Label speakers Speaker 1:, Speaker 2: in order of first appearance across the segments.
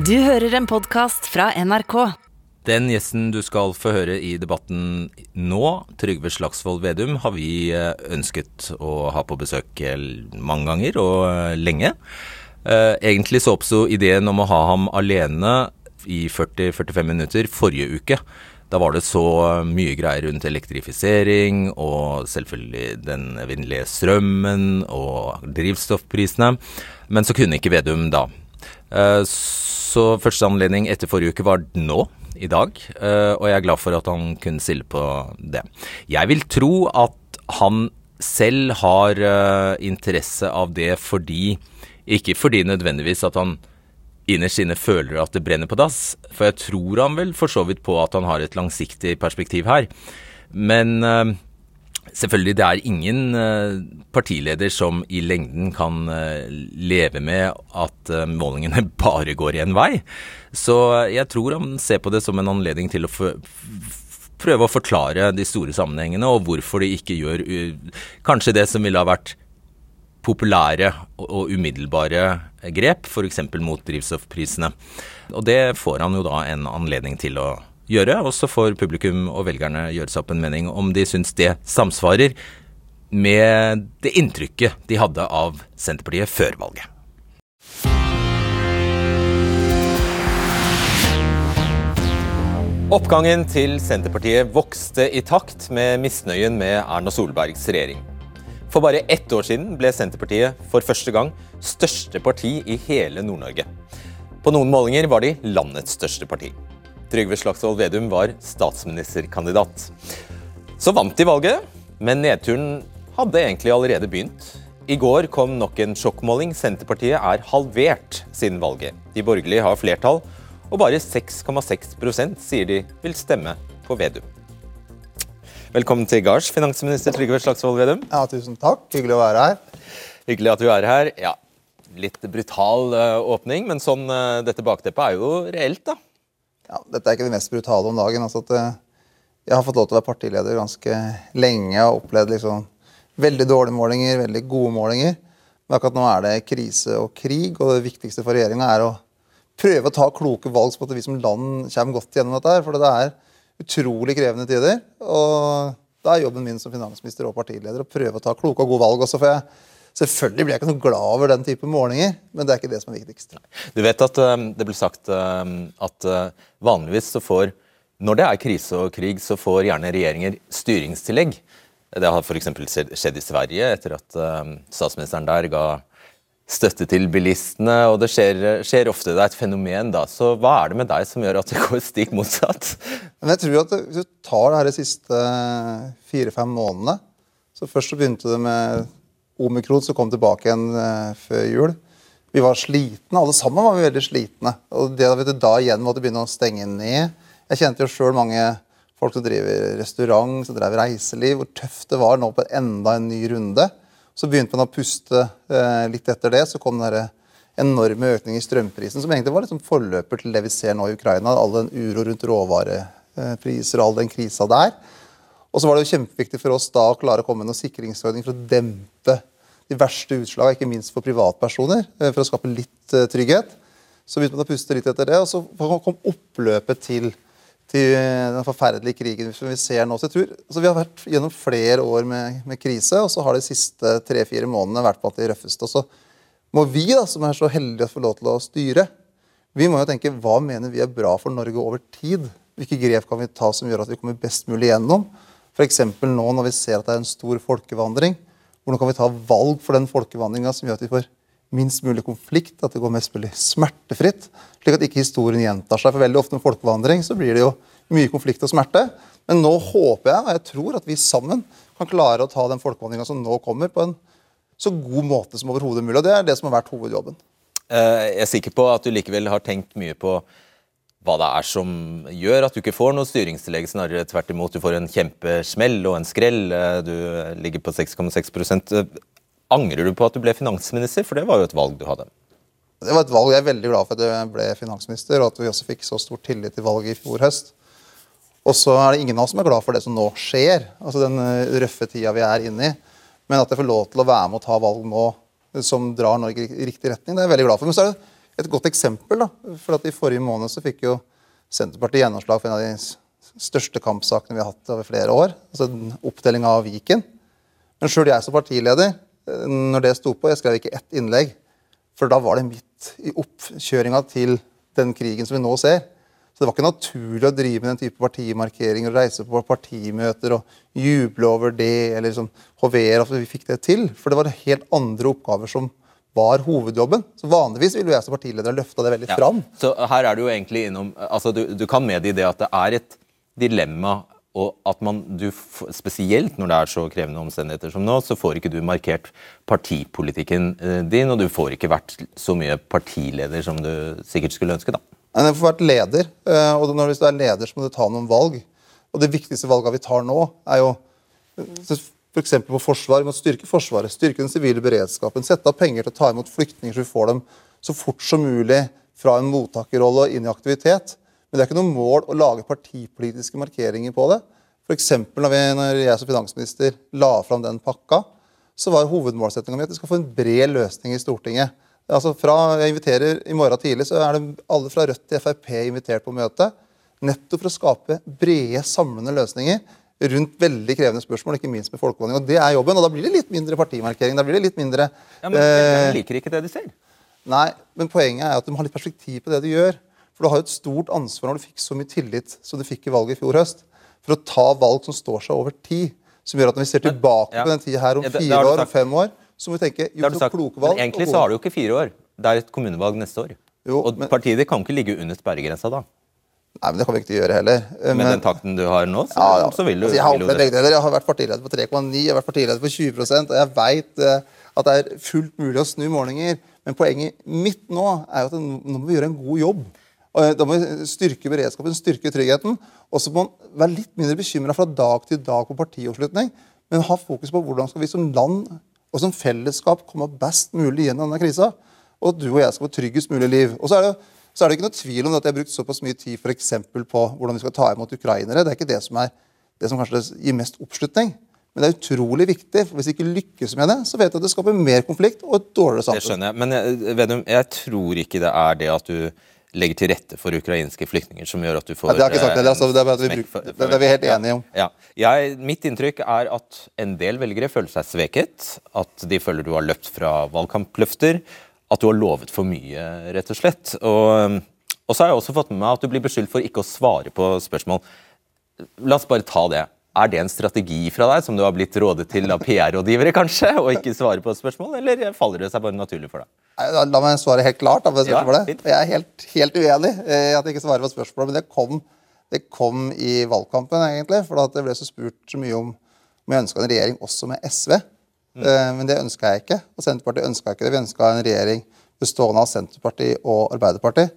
Speaker 1: Du hører en podkast fra NRK.
Speaker 2: Den gjesten du skal få høre i debatten nå, Trygve Slagsvold Vedum, har vi eh, ønsket å ha på besøk eh, mange ganger og eh, lenge. Egentlig så oppsto ideen om å ha ham alene i 40-45 minutter forrige uke. Da var det så mye greier rundt elektrifisering og selvfølgelig den evinnelige strømmen og drivstoffprisene. Men så kunne ikke Vedum da. Så første anledning etter forrige uke var nå, i dag, eh, og jeg er glad for at han kunne stille på det. Jeg vil tro at han selv har eh, interesse av det fordi Ikke fordi nødvendigvis at han innerst inne føler at det brenner på dass, for jeg tror han vel for så vidt på at han har et langsiktig perspektiv her. Men eh, Selvfølgelig, det er ingen uh, partileder som i lengden kan uh, leve med at uh, målingene bare går én vei. Så jeg tror han ser på det som en anledning til å prøve å forklare de store sammenhengene, og hvorfor de ikke gjør kanskje det som ville ha vært populære og umiddelbare grep, f.eks. mot drivstoffprisene. Og det får han jo da en anledning til å gjøre gjøre. Og så får publikum og velgerne gjøre seg opp en mening om de syns det samsvarer med det inntrykket de hadde av Senterpartiet før valget. Oppgangen til Senterpartiet vokste i takt med misnøyen med Erna Solbergs regjering. For bare ett år siden ble Senterpartiet for første gang største parti i hele Nord-Norge. På noen målinger var de landets største parti. Trygve Slagsvold Vedum var statsministerkandidat. Så vant de valget, men nedturen hadde egentlig allerede begynt. I går kom nok en sjokkmåling. Senterpartiet er halvert siden valget. De borgerlige har flertall, og bare 6,6% sier de vil stemme på Vedum. Velkommen til gards, finansminister Trygve Slagsvold Vedum.
Speaker 3: Ja, Tusen takk. Hyggelig å være her.
Speaker 2: Hyggelig at du er her. Ja, Litt brutal uh, åpning, men sånn uh, dette bakteppet er jo reelt, da
Speaker 3: ja, Dette er ikke det mest brutale om dagen. altså at eh, Jeg har fått lov til å være partileder ganske lenge og opplevd liksom veldig dårlige målinger, veldig gode målinger. Men akkurat nå er det krise og krig, og det viktigste for regjeringa er å prøve å ta kloke valg så at vi som land kommer godt gjennom dette. her, For det er utrolig krevende tider. og da er jobben min som finansminister og partileder å prøve å ta kloke og gode valg. også, for jeg Selvfølgelig blir jeg ikke noe glad over den type målinger, men det er ikke det som er viktigst.
Speaker 2: Du vet at um, det blir sagt um, at uh, vanligvis så får Når det er krise og krig, så får gjerne regjeringer styringstillegg. Det har f.eks. skjedd i Sverige etter at statsministeren der ga støtte til bilistene, og det skjer, skjer, ofte. Det er et fenomen, da. Så hva er det med deg som gjør at det går stikk motsatt?
Speaker 3: Men jeg tror at Hvis du tar det her de siste fire-fem månedene så Først så begynte det med omikron som kom tilbake igjen uh, før jul. Vi var slitne, alle sammen var vi veldig slitne. Og det du, da igjen måtte begynne å stenge ned. Jeg kjente jo sjøl mange folk som driver restaurant, som drev reiseliv. Hvor tøft det var nå på enda en ny runde. Så begynte man å puste eh, litt etter det. Så kom den enorme økningen i strømprisen, som egentlig var liksom forløper til det vi ser nå i Ukraina. All den uro rundt råvarepriser og all den krisa der. Og så var det jo kjempeviktig for oss da å klare å komme med noen sikringsordning for å dempe de verste utslagene, ikke minst for privatpersoner, eh, for å skape litt eh, trygghet. Så begynte man å puste litt etter det, og så kom oppløpet til, til den forferdelige krigen som vi ser nå. Så jeg tror, altså Vi har vært gjennom flere år med, med krise, og så har de siste tre-fire månedene vært på de røffeste. Og så må vi, da, som er så heldige å få lov til å styre, vi må jo tenke hva mener vi er bra for Norge over tid? Hvilke grep kan vi ta som gjør at vi kommer best mulig gjennom? F.eks. nå når vi ser at det er en stor folkevandring. Hvordan kan vi ta valg for den folkevandringa som gjør at vi får minst mulig konflikt, at det går mest mulig smertefritt, slik at ikke historien gjentar seg. For veldig ofte med folkevandring så blir det jo mye konflikt og smerte. Men nå håper jeg og jeg tror at vi sammen kan klare å ta den folkevandringa som nå kommer, på en så god måte som overhodet mulig. Og det er det som har vært hovedjobben.
Speaker 2: Eh, jeg er sikker på at du likevel har tenkt mye på hva det er som gjør at du ikke får noe styringstillegg. Snarere tvert imot, du får en kjempesmell og en skrell. Eh, du ligger på 6,6 eh, Angrer du på at du ble finansminister, for det var jo et valg du hadde?
Speaker 3: Det var et valg. Jeg er veldig glad for at jeg ble finansminister, og at vi også fikk så stor tillit til valget i fjor høst. Og så er det ingen av oss som er glad for det som nå skjer, altså den eh, røffe tida vi er inne i. Men at jeg får lov til å være med og ta valg nå som drar Norge i riktig retning, det er jeg veldig glad for. Men så er det et godt eksempel. da, for at I forrige måned så fikk jo Senterpartiet gjennomslag for en av de største kampsakene vi har hatt over flere år. altså Oppdeling av Viken. Men sjøl jeg som partileder, eh, når det sto på, jeg skrev ikke ett innlegg. For da var det midt i oppkjøringa til den krigen som vi nå ser. Så det var ikke naturlig å drive med den type partimarkeringer og reise på partimøter og juble over det, eller liksom hovere at vi fikk det til. For det var helt andre oppgaver som var hovedjobben. Så vanligvis ville jeg som partileder ha løfta det veldig
Speaker 2: Ja.
Speaker 3: fram.
Speaker 2: Så her er du jo egentlig innom altså du, du kan medgi det at det er et dilemma, og at man du, spesielt når det er så krevende omstendigheter som nå, så får ikke du markert partipolitikken eh, din, og du får ikke vært så mye partileder som du sikkert skulle ønske, da.
Speaker 3: Men jeg får vært leder, eh, og når du er leder, så må du ta noen valg. Og det viktigste valget vi tar nå, er jo f.eks. på forsvar. Vi må styrke Forsvaret, styrke den sivile beredskapen, sette av penger til å ta imot flyktninger, så vi får dem så fort som mulig fra en mottakerrolle og inn i aktivitet. Men det er ikke noe mål å lage partipolitiske markeringer på det. F.eks. Når, når jeg som finansminister la fram den pakka, så var hovedmålsettinga mi at vi skal få en bred løsning i Stortinget. Altså fra jeg inviterer I morgen tidlig så er det alle fra Rødt til Frp invitert på møte. Nettopp for å skape brede, samlende løsninger rundt veldig krevende spørsmål, ikke minst med folkevandring. Og det er jobben. Og da blir det litt mindre partimarkering. Da blir det litt mindre
Speaker 2: Ja, men
Speaker 3: eh,
Speaker 2: de liker ikke det de ser.
Speaker 3: Nei, men poenget er at du må ha litt perspektiv på det du gjør. For du har jo et stort ansvar når du fikk så mye tillit som du fikk i valget i fjor høst, for å ta valg som står seg over tid. Som gjør at når vi ser tilbake
Speaker 2: ja.
Speaker 3: på den tida her om
Speaker 2: Ja, det- det
Speaker 3: fire år, om fem år, så må vi tenke gjort noen kloke valg.
Speaker 2: Men egentlig så har du jo ikke fire år. Det er et kommunevalg neste år.
Speaker 3: Jo,
Speaker 2: og
Speaker 3: men-
Speaker 2: partiet ditt kan ikke ligge under sperregrensa da.
Speaker 3: Nei, men det kan vi ikke gjøre heller. Men,
Speaker 2: men den takten du har nå, så,
Speaker 3: Ja, ja.
Speaker 2: så vil du,
Speaker 3: altså, jeg har opplevd begge deler. Jeg har vært partileder på 3,9, jeg har vært partileder på 20 og jeg veit at det er fullt mulig å snu målinger. Men poenget mitt nå er jo at nå må vi gjøre en god jobb. Eh, Da må vi styrke beredskapen, styrke tryggheten. Og så må man være litt mindre bekymra fra dag til dag på partioppslutning, men ha fokus på hvordan skal vi som land og som fellesskap komme best mulig gjennom denne krisa. Og at du og jeg skal få tryggest mulig liv. Og så er det så er det ikke noe tvil om at jeg har brukt såpass mye tid for på hvordan vi skal ta imot ukrainere. Det er ikke det som, er, det som kanskje gir mest oppslutning. Men det er utrolig viktig. for Hvis vi ikke lykkes med det, så vet du at det skaper mer konflikt og et dårligere
Speaker 2: Det skjønner jeg. Men jeg, Vedum, jeg tror ikke det er det at du legger til rette for ukrainske flyktninger som gjør at du får
Speaker 3: Nei, det har jeg ikke sagt heller,
Speaker 2: eh,
Speaker 3: altså, det er vi bruker-
Speaker 2: for-
Speaker 3: det- det er vi helt enige om.
Speaker 2: Ja. Jeg, mitt inntrykk er at en del velgere føler seg sveket. At de føler du har løpt fra valgkampløfter. At du har lovet for mye, rett og slett. Og, og så har jeg også fått med meg at du blir beskyldt for ikke å svare på spørsmål. La oss bare ta det. Er det en strategi fra deg som du har blitt rådet til av PR-rådgivere, kanskje? Å ikke svare på spørsmål, eller faller det seg bare naturlig for deg?
Speaker 3: La meg svare helt klart. Da,
Speaker 2: Ja,
Speaker 3: jeg er helt, helt uenig i at jeg ikke svarer på spørsmål, Men det kom, det kom i valgkampen, egentlig. For det ble så spurt så mye om om jeg ønska en regjering også med SV.
Speaker 2: Mm.
Speaker 3: Eh, Men det ønska jeg ikke. Og Senterpartiet ønska ikke det. Vi ønska en regjering bestående av Senterpartiet og Arbeiderpartiet.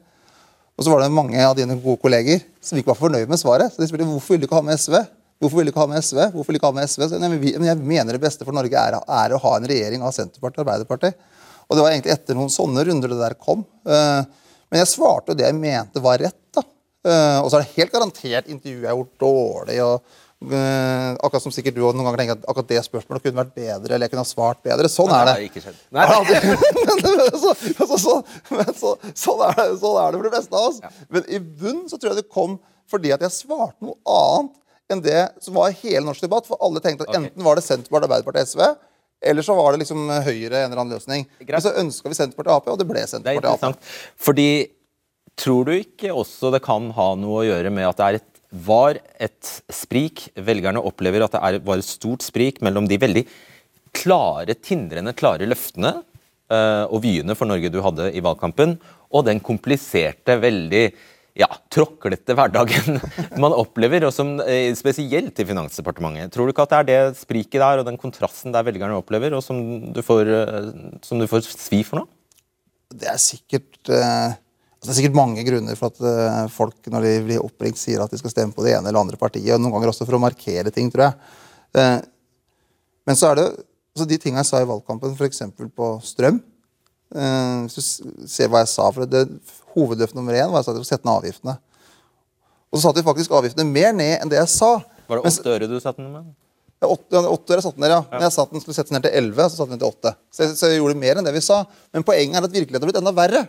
Speaker 3: Og så var det mange av dine gode kolleger som ikke var fornøyd med svaret. Så de spurte hvorfor vil du ikke ha med SV. Hvorfor vil du ikke ha med SV? Hvorfor vil du ikke ha med SV? Så, nei, men jeg mener det beste for Norge er, er å ha en regjering av Senterpartiet og Arbeiderpartiet. Og det var egentlig etter noen sånne runder det der kom. Eh, Men jeg svarte jo det jeg mente var rett. da. Eh, Og så er det helt garantert intervjuet jeg har gjort dårlig. og akkurat som sikkert du også noen ganger tenker at akkurat det spørsmålet kunne vært bedre. eller jeg kunne ha svart bedre. Sånn er det.
Speaker 2: ikke skjedd. Nei.
Speaker 3: Så, så, så, men sånn, er det, sånn er det for de fleste av oss. Men i bunn så tror jeg det kom fordi at jeg svarte noe annet enn det som var hele norsk debatt. For alle tenkte at
Speaker 2: okay.
Speaker 3: enten var det Senterpartiet, Arbeiderpartiet, SV, eller så var det liksom Høyre en eller annen løsning.
Speaker 2: Greit.
Speaker 3: Men så ønska vi Senterpartiet Ap, og det ble
Speaker 2: er
Speaker 3: Senterpartiet Ap.
Speaker 2: Fordi tror du ikke også det kan ha noe å gjøre med at det er et, var et sprik Velgerne opplever at det er, var et stort sprik mellom de veldig klare, tindrende klare løftene uh, og vyene for Norge du hadde i valgkampen, og den kompliserte, veldig ja, tråklete hverdagen man opplever, og som uh, spesielt i Finansdepartementet. Tror du ikke at det er det spriket der og den kontrasten der velgerne opplever, og som du får, uh, som du får svi for nå?
Speaker 3: Det er sikkert det er sikkert mange grunner for at eh, folk når de blir oppringt, sier at de skal stemme på det ene eller andre partiet. og Noen ganger også for å markere ting, tror jeg. Eh, men så er det så de tingene jeg sa i valgkampen, f.eks. på strøm eh, Hvis du ser hva jeg sa for det, Hovedløfte nummer én var at jeg skulle sette ned avgiftene. Og så satte vi faktisk avgiftene mer ned enn det jeg sa.
Speaker 2: Var det åtte øre du satte den med?
Speaker 3: ja, åtte, åtte øre satt den ned, ja. Når jeg sa den skulle settes ned til 11, så satte den til åtte. Så jeg, så jeg gjorde mer enn det vi sa. Men poenget er at virkeligheten har blitt enda verre.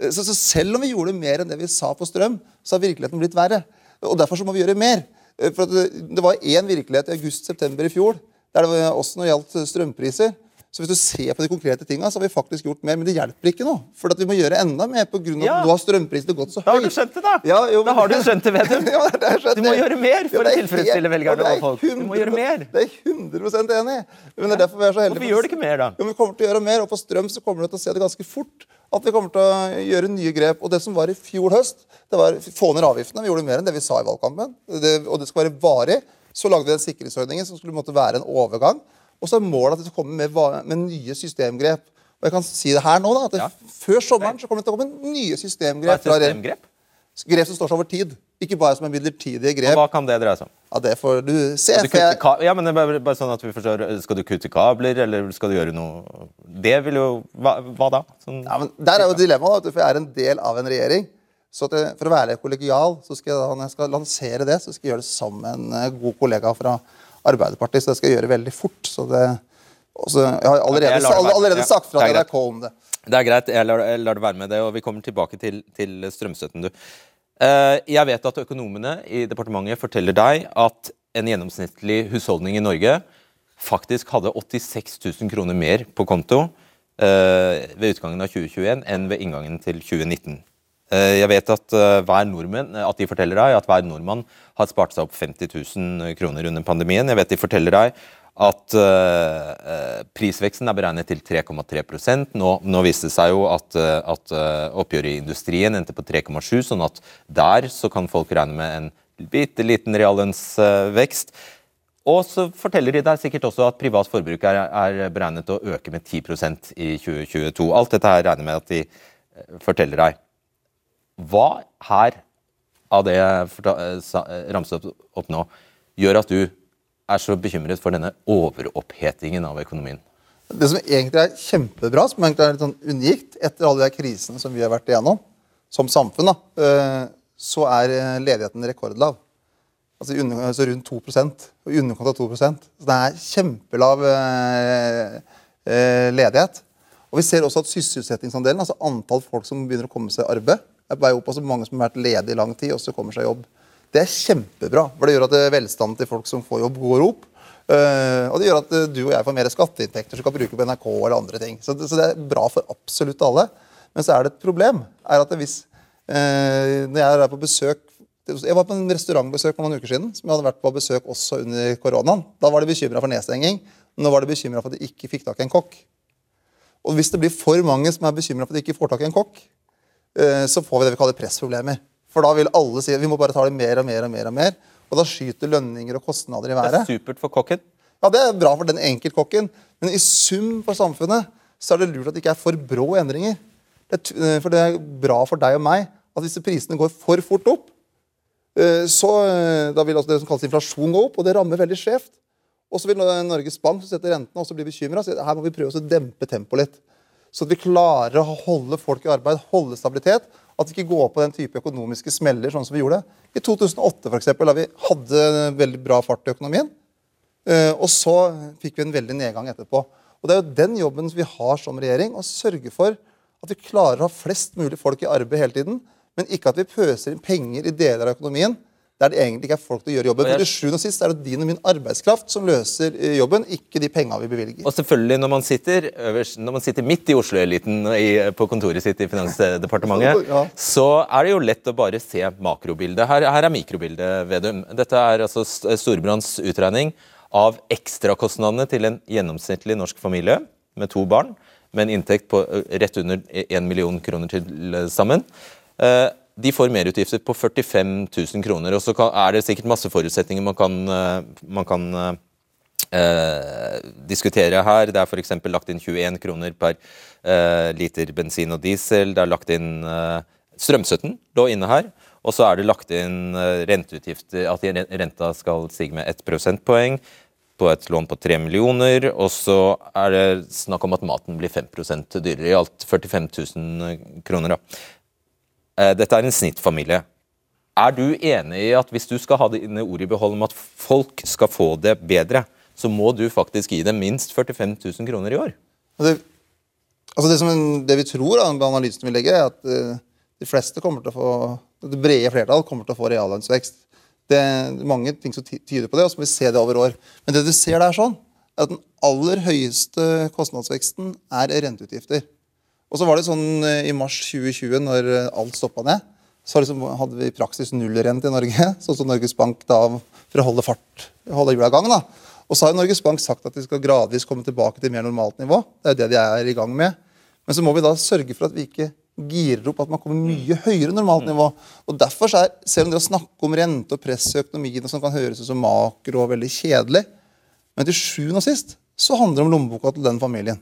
Speaker 3: Eh, Så, så selv om vi gjorde mer enn det vi sa på strøm, så har virkeligheten blitt verre. Og Derfor så må vi gjøre mer. Eh, For at det, det var én virkelighet i august-september i fjor, der det var også når det gjaldt strømpriser. Så hvis du ser på de konkrete tingene, så har vi faktisk gjort mer. Men det hjelper ikke nå. For at vi må gjøre enda mer pga.
Speaker 2: Ja.
Speaker 3: at nå har strømprisene gått så høyt.
Speaker 2: Da har du skjønt det, da!
Speaker 3: Ja, jo,
Speaker 2: da har du skjønt det, Vedum.
Speaker 3: Ja, det er skjønt
Speaker 2: Du må gjøre mer for å tilfredsstille velgerne
Speaker 3: er
Speaker 2: og folk. Du må
Speaker 3: 100%
Speaker 2: gjøre mer.
Speaker 3: Det er jeg 100 enig i. Men det er derfor vi er så heldige.
Speaker 2: Hvorfor gjør du ikke mer, da?
Speaker 3: Jo, vi kommer til å gjøre mer, og på strøm så kommer du til å se det ganske fort. At vi kommer til å gjøre nye grep. Og det som var i fjor høst, det var få ned avgiftene. Vi gjorde mer enn det vi sa i valgkampen. Det, og det skal være varig. Så lagde vi den sikkerhetsordningen som skulle måtte være en overgang. Og så er målet at det skal komme med, med nye systemgrep. Og jeg kan si det her nå da, at det,
Speaker 2: Ja.
Speaker 3: Før sommeren så kommer det til å komme nye
Speaker 2: Hva er
Speaker 3: systemgrep. fra regjeringen.
Speaker 2: systemgrep?
Speaker 3: Grep som står seg over tid. Ikke bare som en
Speaker 2: midlertidig
Speaker 3: grep.
Speaker 2: Og hva kan det dreie seg om?
Speaker 3: Ja, Det får du se.
Speaker 2: Du
Speaker 3: jeg-
Speaker 2: ja, men det er bare, bare sånn at vi forstår Skal du kutte kabler, eller skal du gjøre noe Det vil jo Hva, hva da? Sånn,
Speaker 3: Ja, men Der er jo dilemmaet, for jeg er en del av en regjering. Så jeg, For å være kollegial, så skal jeg, da, når jeg skal lansere det, så skal jeg gjøre det sammen med en eh, god kollega fra Arbeiderpartiet. Så det skal jeg gjøre veldig fort. så det Også, Jeg har allerede,
Speaker 2: Jeg det
Speaker 3: allerede sagt fra
Speaker 2: det er greit.
Speaker 3: NRK om det.
Speaker 2: Det er greit, jeg lar, jeg lar det være med det, og vi kommer tilbake til, til strømstøtten. du. Eh, jeg vet at økonomene i departementet forteller deg at en gjennomsnittlig husholdning i Norge faktisk hadde 86 000 kroner mer på konto eh, ved utgangen av 2021 enn ved inngangen til 2019. Eh, jeg vet at nordmenn, at de forteller deg at hver nordmann har spart seg opp 50 000 kroner under pandemien. Jeg vet de forteller deg at eh, eh, prisveksten er beregnet til 3,3 nå, nå viste det seg jo at, eh, at oppgjøret i industrien endte på 3,7, sånn at der så kan folk regne med en bitte liten reallønnsvekst. Og så forteller de deg sikkert også at privat forbruk er, er beregnet å øke med 10% i 2022. Alt dette her regner med at de forteller deg. Hva her av det jeg ramset opp nå, gjør at du er så bekymret for denne overopphetingen av økonomien?
Speaker 3: Det som egentlig er kjempebra, som egentlig er litt sånn unikt etter alle de krisene som vi har vært igjennom som samfunn, da, eh, så er eh, ledigheten rekordlav. Altså, altså rundt 2 og i underkant av 2 Så det er kjempelav eh, ledighet. Og Vi ser også at sysselsettingsandelen, altså antall folk som begynner å komme seg i arbeid, er på vei opp. altså Mange som har vært ledige i lang tid, også kommer seg i jobb. Det er kjempebra, for det gjør at eh, velstanden til folk som får jobb, går opp. Uh, og det gjør at eh, du og jeg får mer skatteinntekter som kan bruke på NRK eller andre ting. Så så det er bra for absolutt alle. Men så er det et problem. er at hvis, uh, Når jeg er på besøk Jeg var på en restaurantbesøk for noen uker siden, som jeg hadde vært på besøk også under koronaen. Da var de bekymra for nedstenging. Nå var de bekymra for at de ikke fikk tak i en kokk. Og hvis det blir for mange som er bekymra for at de ikke får tak i en kokk, så får vi det vi kaller pressproblemer. For da vil alle si at vi må bare ta det mer og mer og mer. Og mer. Og da skyter lønninger og kostnader i været.
Speaker 2: Det er supert for kokken.
Speaker 3: Ja, Det er bra for den enkeltkokken, men i sum for samfunnet så er det lurt at det ikke er for brå endringer. Det er, eh, for det er bra for deg og meg at disse prisene går for fort opp. eh, Så eh, da vil altså det som kalles inflasjon gå opp, og det rammer veldig skjevt. Og så vil Norges Bank som setter rentene også bli bekymra. Her må vi prøve å dempe tempoet litt. Så at vi klarer å holde folk i arbeid, holde stabilitet. At vi ikke går på den type økonomiske smeller sånn som vi gjorde i 2008 f.eks. Da vi hadde veldig bra fart i økonomien. Eh, og så fikk vi en veldig nedgang etterpå. Og Det er jo den jobben vi har som regjering, å sørge for at vi klarer å ha flest mulig folk i arbeid hele tiden, men ikke at vi pøser inn penger i deler av økonomien der det egentlig ikke er folk til å gjøre jobben. For til sjuende og sist er det din og min arbeidskraft som løser eh, jobben, ikke de penga vi bevilger.
Speaker 2: Og selvfølgelig, når man sitter, øverst, når man sitter midt i Oslo-eliten på kontoret sitt i Finansdepartementet,
Speaker 3: Ja.
Speaker 2: så er det jo lett å bare se makrobildet. Her, her er mikrobildet, Vedum. Dette er altså St- utregning av ekstrakostnadene til en gjennomsnittlig norsk familie med to barn, med en inntekt på rett under 1 million kroner til sammen. Eh, De får merutgifter på 45 000 kroner. og Så er det sikkert masse forutsetninger man kan, man kan eh, diskutere her. Det er f.eks. lagt inn 21 kroner per eh, liter bensin og diesel. Det er lagt inn eh, strømstøtten lå inne her. Og så er det lagt inn eh, renteutgifter, at renta skal stige med ett prosentpoeng på et lån på 3 millioner. Og så er det snakk om at maten blir 5% dyrere. I alt 45 000 kroner. Da. Eh, Dette er en snittfamilie. Er du enig i at hvis du skal ha dine ord i behold om at folk skal få det bedre, så må du faktisk gi dem minst 45 000 kroner i år?
Speaker 3: Det, Altså det, som, det vi tror, da, med analysen vi legger, er at uh, de fleste kommer til å få Det brede flertall kommer til å få reallønnsvekst. Det er mange ting som tyder på det, og så må vi se det over år. Men det du ser der sånn, er at den aller høyeste kostnadsveksten er renteutgifter. Og så var det sånn uh, i mars 2020, når alt stoppa ned, så liksom hadde vi i praksis nullrente i Norge. Sånn som Norges Bank da, for å holde fart, holde hjula i gang. da. Og så har Norges Bank sagt at de skal gradvis komme tilbake til mer normalt nivå. Det er det de er i gang med. Men så må vi da sørge for at vi ikke girer opp at man kommer mye høyere normalt nivå. Og Derfor er, selv om det å snakke om rente og press i økonomien som kan høres ut som makro og veldig kjedelig, men til sjuende og sist så handler det om lommeboka til den familien.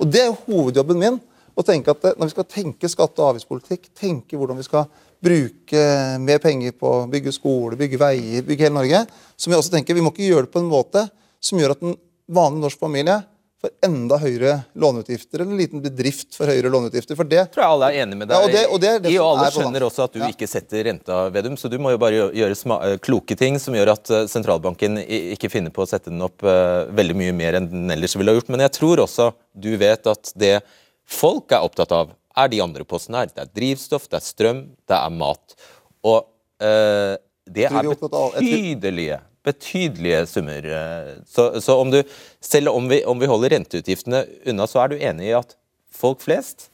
Speaker 3: Og Det er jo hovedjobben min. Å tenke at Når vi skal tenke skatte- og avgiftspolitikk, tenke hvordan vi skal bruke mer penger på å bygge skole, bygge veier, bygge hele Norge, så må vi også tenke, vi må ikke gjøre det på en måte som gjør at en vanlig norsk familie får enda høyere låneutgifter, eller en liten bedrift for høyere låneutgifter. For det
Speaker 2: tror jeg alle er enig med deg
Speaker 3: ja, og det, og det det
Speaker 2: i. Og alle skjønner også at du ja. ikke setter renta, Vedum, så du må jo bare gjøre eh, kloke ting som gjør at eh, sentralbanken ikke finner på å sette den opp uh, veldig mye mer enn den ellers ville ha gjort. Men jeg tror også du vet at det folk er opptatt av, er de andre postene her. Det er drivstoff, det er strøm, det er mat. Og uh, det er betydelige, betydelige summer. Eh, så, så om du, selv om vi, om vi holder renteutgiftene unna, så er du enig i at folk flest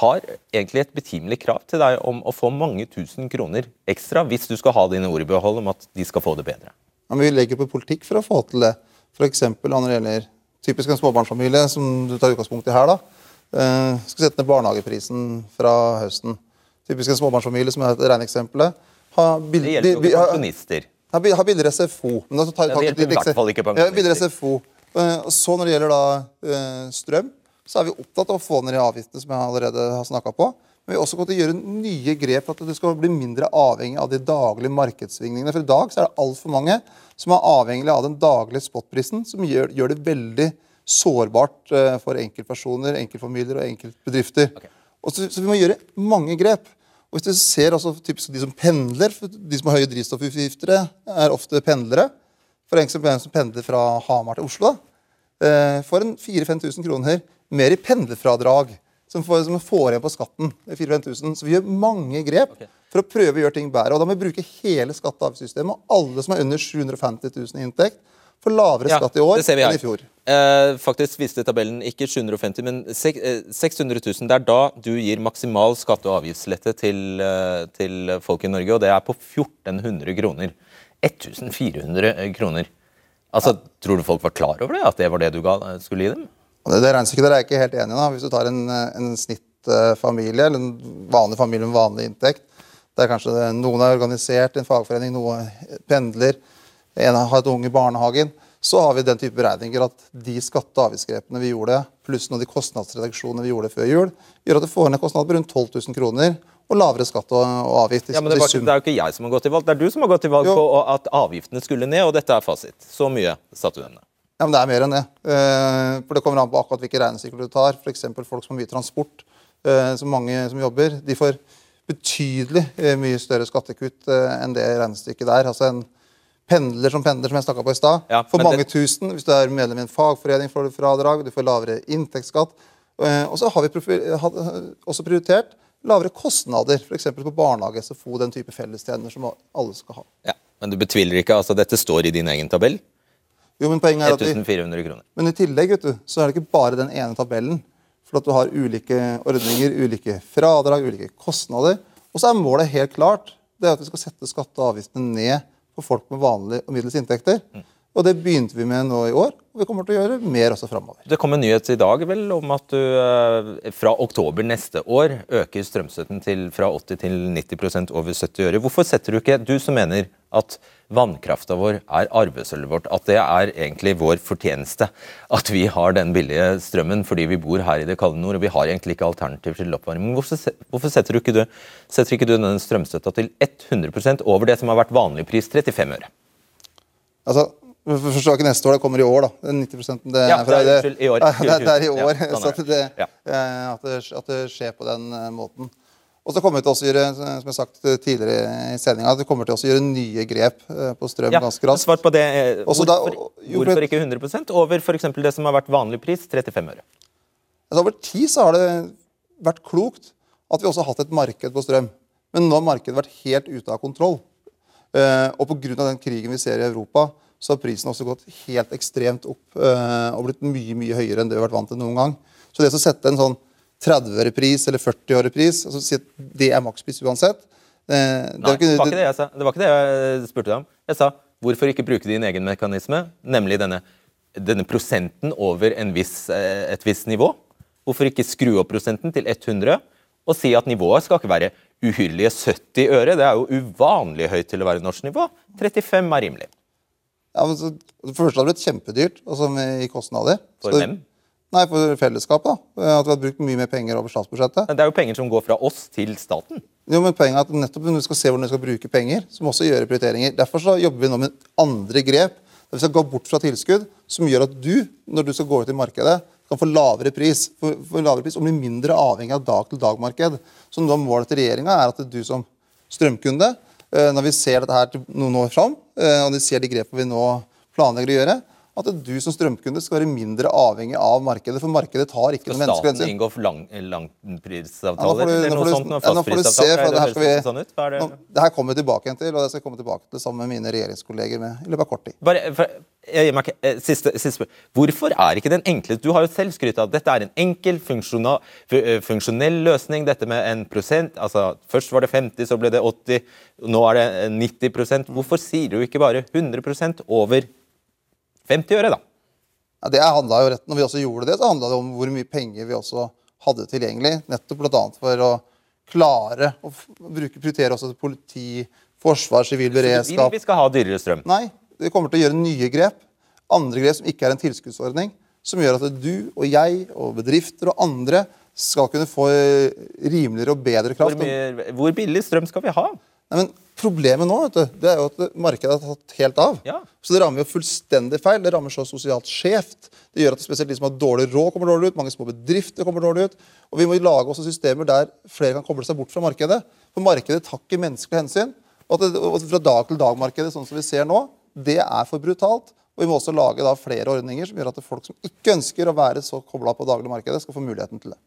Speaker 2: har egentlig et betimelig krav til deg om å få mange tusen kroner ekstra hvis du skal ha dine ord i behold om at de skal få det bedre.
Speaker 3: Ja, men Vi legger på politikk for å få til det. F.eks. når det gjelder typisk en småbarnsfamilie, som du tar utgangspunkt i her. da, eh, skal sette ned barnehageprisen fra høsten. Typisk en småbarnsfamilie, som er et regneeksempel.
Speaker 2: Det gjelder jo ikke pensjonister.
Speaker 3: Har, har billigere SFO.
Speaker 2: Men altså, tar, det hjelper i hvert fall ikke pensjonister.
Speaker 3: Ja. Uh, så når det gjelder da uh, strøm, så er vi opptatt av å få ned de avgiftene som jeg allerede har snakka på. Men vi har også gått til å gjøre nye grep for at det skal bli mindre avhengig av de daglige markedssvingningene. For i dag så er det altfor mange som er avhengig av den daglige spotprisen, som gjør, gjør det veldig sårbart uh, for enkeltpersoner, enkeltfamilier og enkeltbedrifter. Okay. Og så, så vi må gjøre mange grep. Og hvis du ser også typisk De som pendler, de som har høye drivstoffutgifter, er ofte pendlere. For eksempel en som pendler fra Hamar til Oslo, da, får en 4000-5000 kroner mer i pendlerfradrag. Som får, som får igjen på skatten. 4 000. Så vi gjør mange grep okay. for å prøve å gjøre ting bedre. Og da må vi bruke hele skatte- og avgiftssystemet. Og alle som er under 750 000 i inntekt, får lavere ja, skatt i år enn i fjor.
Speaker 2: Eh, faktisk viste tabellen ikke 750 men 600 000. Eh, det er da du gir maksimal skatte- og avgiftslette til, eh, til, folk i Norge, og det er på 1400 kroner. 1400 kroner. Altså, ja. Tror du folk var klar over det? At det var det du ga, skulle gi dem?
Speaker 3: Det, det regnestykket der er jeg ikke helt enig i. Hvis du tar en, en snittfamilie, eller en vanlig familie med vanlig inntekt, der kanskje det, noen er organisert i en fagforening, noen pendler, en har et unge i barnehagen, så har vi den type beregninger at de skatte- og avgiftsgrepene vi gjorde, pluss noen av de kostnadsreduksjonene vi gjorde før jul, gjør at du får ned kostnader på rundt 12 000 kroner og lavere skatt og, avgift.
Speaker 2: Ja, men det, var, det, er jo ikke jeg som har gått til valg, det er du som har gått til valg jo. på at avgiftene skulle ned, og dette er fasit. Så mye satte du dem ned.
Speaker 3: Ja, men Det er mer enn det. Eh, for Det kommer an på akkurat hvilke regnestykker du tar. F.eks. folk som har mye transport, eh, som mange som jobber, de får betydelig eh, mye større skattekutt enn det regnestykket der. Altså en pendler som pendler, som jeg snakka på i stad. Ja, for mange det... tusen. Hvis du er medlem i en fagforening, får du fradrag. Du får lavere inntektsskatt. Og så har vi også prioritert lavere kostnader, f.eks. på barnehage, SFO, den type fellestjenester som alle skal ha.
Speaker 2: Ja, Men du betviler ikke altså dette står i din egen tabell?
Speaker 3: Jo, men poenget er at
Speaker 2: 1400 kroner.
Speaker 3: Men i tillegg vet du, så er det ikke bare den ene tabellen. For at du har ulike ordninger, ulike fradrag, ulike kostnader. Og så er målet helt klart. Det er at vi skal sette skatte- og avgiftene ned for folk med vanlige og middels inntekter. Mm. Og Det begynte vi med nå i år, og vi kommer til å gjøre mer også framover.
Speaker 2: Det kom en nyhet i dag vel om at du eh, fra oktober neste år øker strømstøtten til fra 80 til 90% over 70 øre. Hvorfor setter du ikke, du som mener at vannkrafta vår er arvesølvet vårt, at det er egentlig vår fortjeneste at vi har den billige strømmen fordi vi bor her i det kalde nord og vi har egentlig ikke alternativ til oppvarming. Hvorfor, hvorfor setter, du ikke du, setter ikke du den strømstøtta til 100% over det som har vært vanlig pris, 35 øre?
Speaker 3: Altså, Forstår ikke neste år, det kommer i år, da. 90 det er, ja,
Speaker 2: fra, det, er, i år.
Speaker 3: Det, det er i år. Ja, sånn så at det, ja. Eh, at, det, at det, skjer på den eh, måten. Og så kommer vi til å gjøre som jeg har sagt tidligere i sendinga, at vi kommer til å gjøre nye grep eh, på strøm
Speaker 2: ja,
Speaker 3: ganske raskt.
Speaker 2: Svar på det. Hvorfor, da, jo, hvorfor ikke 100% over f.eks. det som har vært vanlig pris, 35 øre?
Speaker 3: Altså, over tid så har det vært klokt at vi også har hatt et marked på strøm. Men nå har markedet vært helt ute av kontroll. Uh, og pga. den krigen vi ser i Europa, så har prisen også gått helt ekstremt opp eh, og blitt mye mye høyere enn det vi har vært vant til noen gang. Så det å sette en sånn 30-årig pris eller 40-årig pris, altså si at det er makspris uansett det,
Speaker 2: Nei, det var, det, jeg sa. det var ikke det jeg spurte deg om. Jeg sa hvorfor ikke bruke din egen mekanisme, nemlig denne, denne prosenten over viss, eh, et visst nivå? Hvorfor ikke skru opp prosenten til 100 og si at nivået skal ikke være uhyrlige 70 øre? Det er jo uvanlig høyt til å være norsk nivå. 35 er rimelig.
Speaker 3: Ja, men så, det første hadde det blitt kjempedyrt altså med, i kostnader.
Speaker 2: For
Speaker 3: så,
Speaker 2: hvem?
Speaker 3: Nei, For fellesskapet. da. At vi hadde brukt mye mer penger over statsbudsjettet.
Speaker 2: Men Det er jo penger som går fra oss til staten.
Speaker 3: Jo, men poenget er at nettopp Når vi skal se hvordan vi skal bruke penger, så må vi også gjøre prioriteringer. Derfor så jobber vi nå med andre grep. Der vi skal gå bort fra tilskudd, som gjør at du, når du skal gå ut i markedet, kan få lavere pris for, for lavere pris og bli mindre avhengig av dag-til-dag-marked. Så nå Målet til regjeringa er at du som strømkunde, eh, når vi ser dette her noen år fram, eh, og vi ser de grepene vi nå planlegger å gjøre, at du som strømkunde skal være mindre avhengig av markedet. For markedet tar ikke
Speaker 2: Skal
Speaker 3: noen
Speaker 2: staten
Speaker 3: menneskelighet.
Speaker 2: inngå for lang, eller noe sånt?
Speaker 3: Nå får du se, for det her skal vi-
Speaker 2: sånn ut. Det?
Speaker 3: Nå, det her kommer vi tilbake igjen til, og det skal jeg komme tilbake til sammen med mine regjeringskolleger med, i løpet av kort tid.
Speaker 2: Bare, for, jeg gir meg ikke, eh, siste, siste. Hvorfor er ikke den enkle Du har jo selv skrytt av at dette er en enkel, eh, funksjonell løsning. Dette med en prosent. altså Først var det 50, så ble det 80, nå er det eh, 90% Hvorfor sier du ikke bare 100% over 50 øre, da?
Speaker 3: Ja, det handla jo rett, når vi også gjorde det, så handla det om hvor mye penger vi også hadde tilgjengelig. Nettopp bl.a. for å klare å bruke, prioritere også politi, forsvar, sivil
Speaker 2: Så du vil
Speaker 3: beredskap.
Speaker 2: vi skal ha dyrere strøm?
Speaker 3: Nei, vi kommer til å gjøre nye grep. Andre grep som ikke er en tilskuddsordning. Som gjør at du og jeg og bedrifter og andre skal kunne få rimeligere og bedre
Speaker 2: Hvor,
Speaker 3: kraft.
Speaker 2: mye, hvor billig strøm skal vi ha?
Speaker 3: Nei, men Problemet nå vet du, det er jo at markedet har tatt helt av.
Speaker 2: Ja.
Speaker 3: Så det rammer jo fullstendig feil. Det rammer så sosialt skjevt. Det gjør at spesielt de som har dårlig råd, kommer dårlig ut. Mange små bedrifter kommer dårlig ut. Og vi må lage også systemer der flere kan koble seg bort fra markedet. For markedet tar ikke menneskelig hensyn. Og, at det, og fra dag til dag-markedet, sånn som vi ser nå, det er for brutalt. Og vi må også lage da flere ordninger som gjør at folk som ikke ønsker å være så kobla på dagligmarkedet, skal få muligheten til det.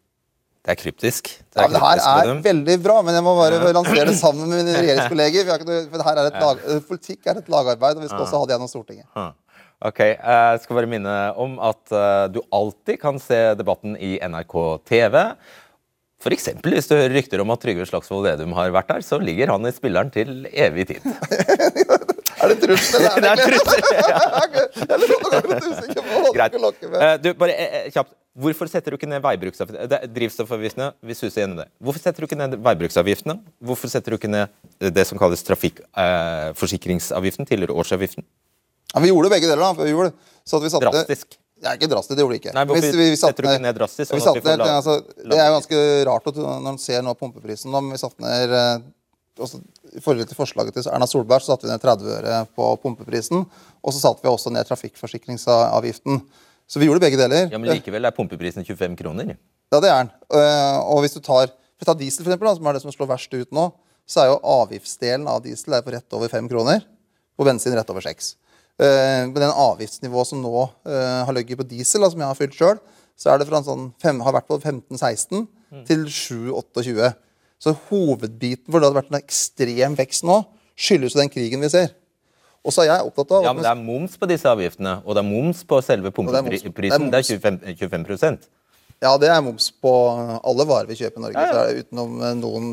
Speaker 2: Det er kryptisk. Det
Speaker 3: Ja,
Speaker 2: er
Speaker 3: men det her er veldig bra, men jeg må bare lansere det sammen med mine regjeringskolleger. Er et lag, eh, Politikk er et lagarbeid, og vi skal også ha det gjennom Stortinget.
Speaker 2: Ok, Jeg skal bare minne om at eh, du alltid kan se debatten i NRK TV. F.eks. hvis du hører rykter om at Trygve Slagsvold Vedum har vært der, så ligger han i spilleren til evig tid.
Speaker 3: Er det trussel, eller
Speaker 2: Det
Speaker 3: er
Speaker 2: er
Speaker 3: det glede? Jeg er litt usikker på hva du lokke med.
Speaker 2: Eh, Du, bare eh, eh, kjapt. Hvorfor setter du ikke ned veibruksavgiftene? Det er Drivstoffavgiftene, vi suser gjennom det. Hvorfor setter du ikke ned veibruksavgiftene? Hvorfor setter du ikke ned eh, det som kalles trafikkforsikringsavgiften, tidligere årsavgiften?
Speaker 3: Ja, vi gjorde begge deler da, før jul. Så vi satte,
Speaker 2: Drastisk.
Speaker 3: Ja, ikke drastisk, det gjorde vi ikke.
Speaker 2: Nei, hvorfor
Speaker 3: Hvis
Speaker 2: setter du ikke ned drastisk, sånn
Speaker 3: vi
Speaker 2: at vi
Speaker 3: ned, altså, det er jo ganske rart når man ser nå pumpeprisen om vi satte ned eh, også, I forhold til forslaget til Erna Solberg så satte vi ned 30 øre på pumpeprisen. Og så satte vi også ned trafikkforsikringsavgiften. Så vi gjorde begge deler.
Speaker 2: Ja, Men likevel er pumpeprisen 25 kroner.
Speaker 3: Ja, det er den. Eh, og hvis du tar, å ta diesel, for eksempel, som er det som slår verst ut nå, så er jo avgiftsdelen av diesel er på rett over 5 kroner. På bensin rett over 6. Uh, med den avgiftsnivået som nå eh, har ligget på diesel, som jeg har fylt sjøl, så er det fra en sånn fem, har vært på 15-16 til 7-28. Så hovedbiten hvor det hadde vært en ekstrem vekst nå, skyldes jo den krigen vi ser. Og så er jeg opptatt av
Speaker 2: Ja, men det er moms på disse avgiftene, og det er moms på selve
Speaker 3: det er det er
Speaker 2: pumpeprisen. Det er 25, 25
Speaker 3: Ja, det er moms på alle varer vi kjøper i Norge,
Speaker 2: Ja, ja.
Speaker 3: så det utenom eh, noen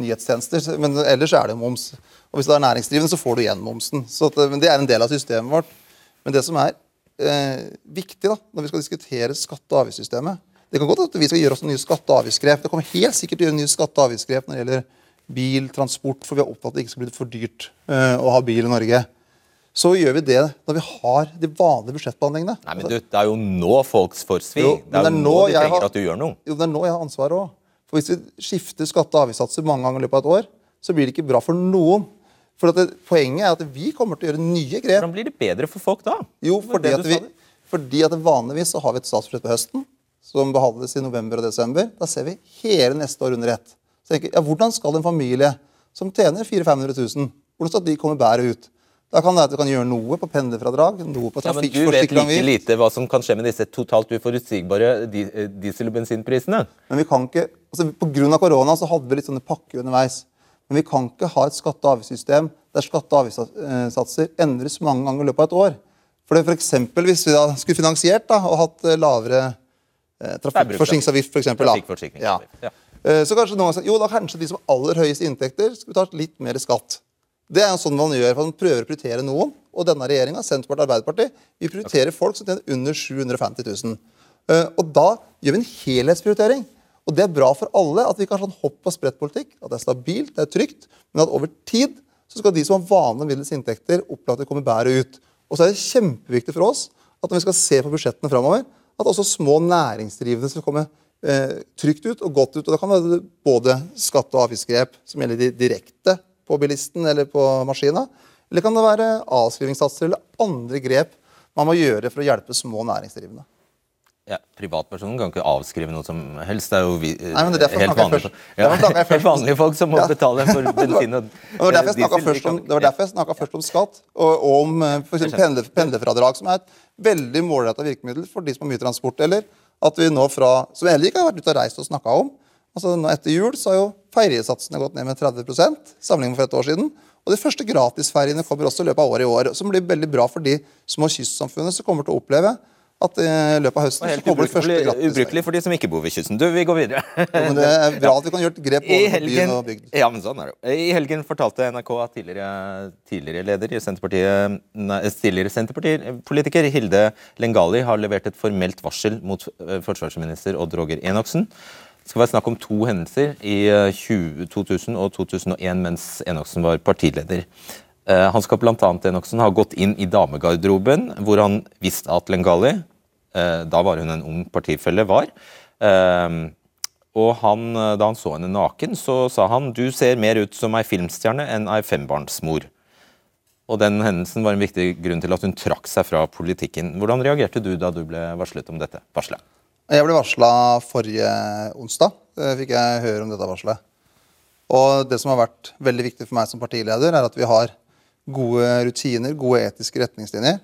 Speaker 3: nyhetstjenester. Men ellers er det moms. Og hvis du er næringsdrivende, så får du igjen momsen. Så at, eh, men Det er en del av systemet vårt. Men det som er eh, viktig da, når vi skal diskutere skatte- og avgiftssystemet Det kan godt at vi skal gjøre også nye skatte- og avgiftsgrep. Det kommer helt sikkert til å gjøre nye skatte- og avgiftsgrep når det gjelder bil, transport, for vi er opptatt av at det ikke skal bli for dyrt uh, å ha bil i Norge. Så gjør vi det når vi har de vanlige budsjettbehandlingene.
Speaker 2: Nei, men du, Det er jo nå folks får svi.
Speaker 3: Jo,
Speaker 2: det er
Speaker 3: men
Speaker 2: jo nå de
Speaker 3: tenker
Speaker 2: trenger
Speaker 3: har-
Speaker 2: at du gjør noe.
Speaker 3: Jo, det er nå jeg har ansvaret òg. For hvis vi skifter skatte- og avgiftssatser mange ganger i løpet av et år, så blir det ikke bra for noen. For at det, Poenget er at vi kommer til å gjøre nye grep.
Speaker 2: Hvordan blir det bedre for folk da?
Speaker 3: Jo, fordi
Speaker 2: det
Speaker 3: at, vi, fordi at Vanligvis så har vi et statsbudsjett på høsten som behandles i november og desember. Da ser vi hele neste år under ett. Så tenker ja, Hvordan skal en familie som tjener 400 000-500 000, hvordan skal de komme bedre ut? Da kan det at du kan gjøre noe på pendlerfradrag, noe på
Speaker 2: Ja, men du vet like lite hva som kan skje med disse totalt uforutsigbare eh, diesel- og bensinprisene.
Speaker 3: Men vi kan ikke, altså av korona så hadde vi litt sånne pakker underveis. Men vi kan ikke ha et skatte- og avgiftssystem der skatte- og avgiftssatser endres mange ganger i løpet av et år. For det for eksempel, Hvis vi da skulle finansiert da, og hatt eh, lavere trafikkforsikringsavgift, f.eks.
Speaker 2: Trafikkforsikringsavgift, ja.
Speaker 3: Eh, Så kanskje noen sagt jo da kanskje de som har aller høyest inntekter, skal betale litt mer skatt. Det er jo sånn man gjør, for man prøver å prioritere noen. Og denne regjeringa, Senterpartiet og Arbeiderpartiet, vi prioriterer folk som tjener under 750 000. Eh, Og da gjør vi en helhetsprioritering. Og det er bra for alle at vi kan ha sånn hopp og sprett-politikk. At det er stabilt, det er trygt, men at over tid så skal de som har vanlige og middels inntekter, det kommer bedre ut. Og så er det kjempeviktig for oss at når vi skal se på budsjettene framover, at også små næringsdrivende skal komme eh, trygt ut og godt ut. Og da kan det være både skatte- og avgiftsgrep som gjelder di- direkte på bilisten eller på maskina, eller kan det være avskrivingssatser eller andre grep man må gjøre for å hjelpe små næringsdrivende.
Speaker 2: Ja, Privatpersonen kan ikke avskrive noe som helst. Det er jo vi,
Speaker 3: Nei, men det er derfor
Speaker 2: helt, vanlige,
Speaker 3: først.
Speaker 2: ja,
Speaker 3: jeg
Speaker 2: helt vanlige folk som må
Speaker 3: Ja.
Speaker 2: betale for bensin og
Speaker 3: Det var
Speaker 2: diesel,
Speaker 3: snakka om- det var derfor jeg snakket først om skatt, og, og om eh, for pendler, pendlerfradrag, som er et veldig målretta virkemiddel for de som har mye transport. Eller at vi nå fra, som heller ikke har vært ute og reist og snakka om altså nå Etter jul så har jo ferjesatsene gått ned med 30 sammenlignet med for et år siden. Og de første gratisferjene kommer også i løpet av året i år, som blir veldig bra for de små kystsamfunnene som kommer til å oppleve at i løpet av høsten så kommer det første gratisferjene.
Speaker 2: ubrukelig for de som ikke bor ved kysten. Du, vi går videre.
Speaker 3: Men det er bra at vi kan gjøre et grep på
Speaker 2: helgen,
Speaker 3: byen og bygd.
Speaker 2: ja, men sånn er det. I helgen fortalte NRK at tidligere, tidligere leder i Senterpartiet, nei, tidligere Senterpartipolitiker Hilde Lengali har levert et formelt varsel mot eh, forsvarsminister Odd Roger Enoksen. Det skal være snakk om to hendelser i eh, 20, 2000 og 2001 mens Enoksen var partileder. Eh, Han skal bl.a. Enoksen ha gått inn i damegarderoben, hvor han visste at Lengali, eh, da var hun en ung partifelle, var. Eh, og han, eh, da han så henne naken, så sa han du ser mer ut som ei filmstjerne enn ei fembarnsmor. Og den hendelsen var en viktig grunn til at hun trakk seg fra politikken. Hvordan reagerte du da du ble varslet om dette? Varslet?
Speaker 3: Jeg ble varsla forrige onsdag. eh, fikk jeg høre om dette varselet. Og det som har vært veldig viktig for meg som partileder, er at vi har gode rutiner, gode etiske retningslinjer.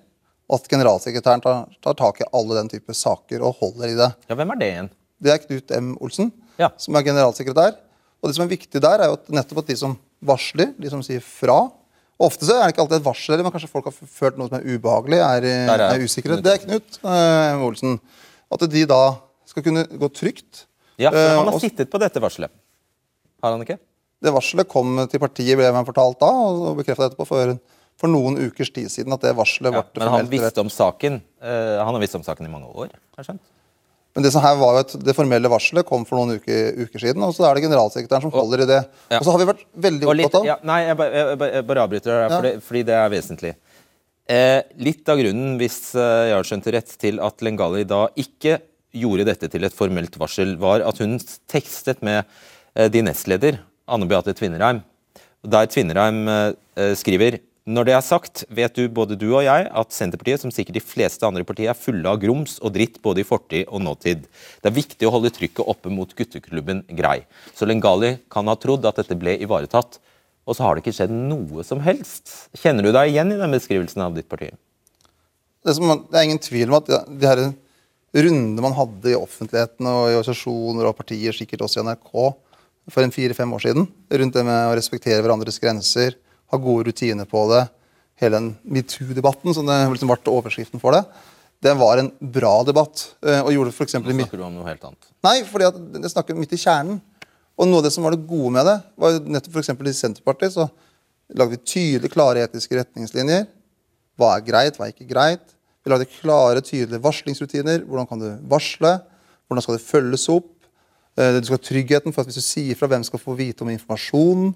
Speaker 3: At generalsekretæren tar, tar tak i alle den type saker og holder i det.
Speaker 2: Ja, hvem er det igjen?
Speaker 3: Det er Knut M. Olsen,
Speaker 2: Ja.
Speaker 3: som er generalsekretær. Og det som er viktig der, er jo at nettopp at de som varsler, de som sier fra og Ofte så er det ikke alltid et varsel, men kanskje folk har følt noe som er ubehagelig, er,
Speaker 2: Der er
Speaker 3: er usikre. Det er Knut eh, M. Olsen. At de da skal kunne gå trygt.
Speaker 2: Ja, for
Speaker 3: Eh,
Speaker 2: Han har
Speaker 3: og
Speaker 2: sittet på dette varselet. Har han ikke?
Speaker 3: det varselet kom til partiet, ble man fortalt da, og bekrefta etterpå for, for noen ukers tid siden. at det varselet
Speaker 2: Ja,
Speaker 3: ble
Speaker 2: men han visste om saken uh, Han har visst om saken i mange år. har jeg skjønt.
Speaker 3: Men det som her var jo at det formelle varselet kom for noen uker, uker siden, og så er det generalsekretæren som holder i det.
Speaker 2: Ja.
Speaker 3: Og så har vi vært veldig
Speaker 2: Og litt,
Speaker 3: opptatt av
Speaker 2: ja, nei, jeg bare, jeg, bare- avbryter deg, fordi, fordi det er vesentlig. Eh, litt av grunnen, hvis eh, jeg har skjønt det rett, til at Lengali da ikke gjorde dette til et formelt varsel, var at hun tekstet med eh, din nestleder, Anne Beate Tvinnereim, der Tvinnereim eh, eh, skriver når det er sagt, vet du både du og jeg at Senterpartiet, som sikkert de fleste andre partier, er fulle av grums og dritt både i fortid og nåtid. Det er viktig å holde trykket oppe mot gutteklubben Grei. Så Lengali kan ha trodd at dette ble ivaretatt, og så har det ikke skjedd noe som helst. Kjenner du deg igjen i den beskrivelsen av ditt parti?
Speaker 3: det, som, det er ingen tvil om at de her rundene man hadde i offentligheten og i organisasjoner og partier, sikkert også i NRK, for en fire-fem år siden, rundt det med å respektere hverandres grenser, ha gode rutiner på det, hele den metoo-debatten, som det liksom ble overskriften for det, det var en bra debatt. eh, og gjorde for eksempel,
Speaker 2: Nå snakker du om noe helt annet.
Speaker 3: Nei, fordi at det snakker midt i kjernen. Og noe av det som var det gode med det, var nettopp for eksempel i Senterpartiet så lagde vi tydelige, klare etiske retningslinjer. Hva er greit, hva er ikke greit. Vi lagde klare, tydelige varslingsrutiner. Hvordan kan du varsle? Hvordan skal det følges opp? Eh, Du skal ha tryggheten for at hvis du sier fra, hvem skal få vite om informasjonen.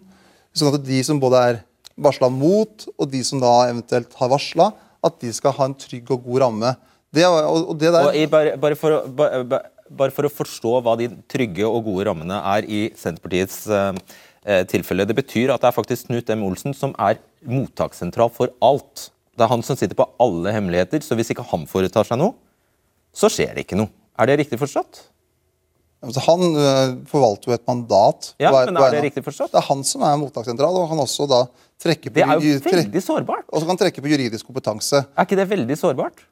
Speaker 3: Sånn at de som både er varsla mot, og de som da eventuelt har varsla, at de skal ha en trygg og god ramme. Det, og og det der,
Speaker 2: Og i, bare, bare, for å, bare, ba- bare for å forstå hva de trygge og gode rammene er i Senterpartiets eh, eh, tilfelle. Det betyr at det er faktisk Knut M. Olsen som er mottakssentral for alt. Det er han som sitter på alle hemmeligheter, så hvis ikke han foretar seg noe, så skjer det ikke noe. Er det riktig forstått?
Speaker 3: Altså, han øh, forvalter jo et mandat.
Speaker 2: Ja,
Speaker 3: på
Speaker 2: men er det riktig forstått?
Speaker 3: Det er han som er mottakssentral, og han også da trekker på,
Speaker 2: Det er jo veldig sårbart.
Speaker 3: og så kan han trekke på juridisk kompetanse.
Speaker 2: Er ikke det veldig sårbart?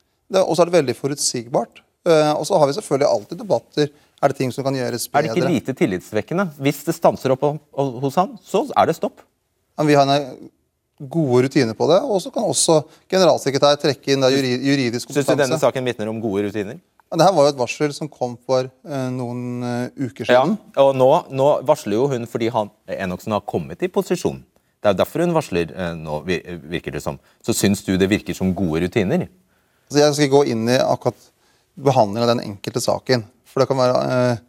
Speaker 3: Og så er det veldig forutsigbart. Eh, og så har vi selvfølgelig alltid debatter. Er det ting som kan gjøres bedre?
Speaker 2: Er det ikke lite tillitsvekkende? Hvis det stanser opp hos han, så er det stopp.
Speaker 3: Men vi har en gode rutiner på det, og så kan også generalsekretær trekke inn juridisk kompetanse.
Speaker 2: Syns du denne saken vitner om gode rutiner?
Speaker 3: Det her var jo et varsel som kom for eh, noen uker uker
Speaker 2: Ja, og nå, nå varsler jo hun fordi han, Enoksen har kommet i posisjon. Det er derfor hun varsler eh, nå, virker det som. Så syns du det virker som gode rutiner?
Speaker 3: Så jeg skal ikke gå inn i akkurat behandlingen av den enkelte saken. For det kan være eh,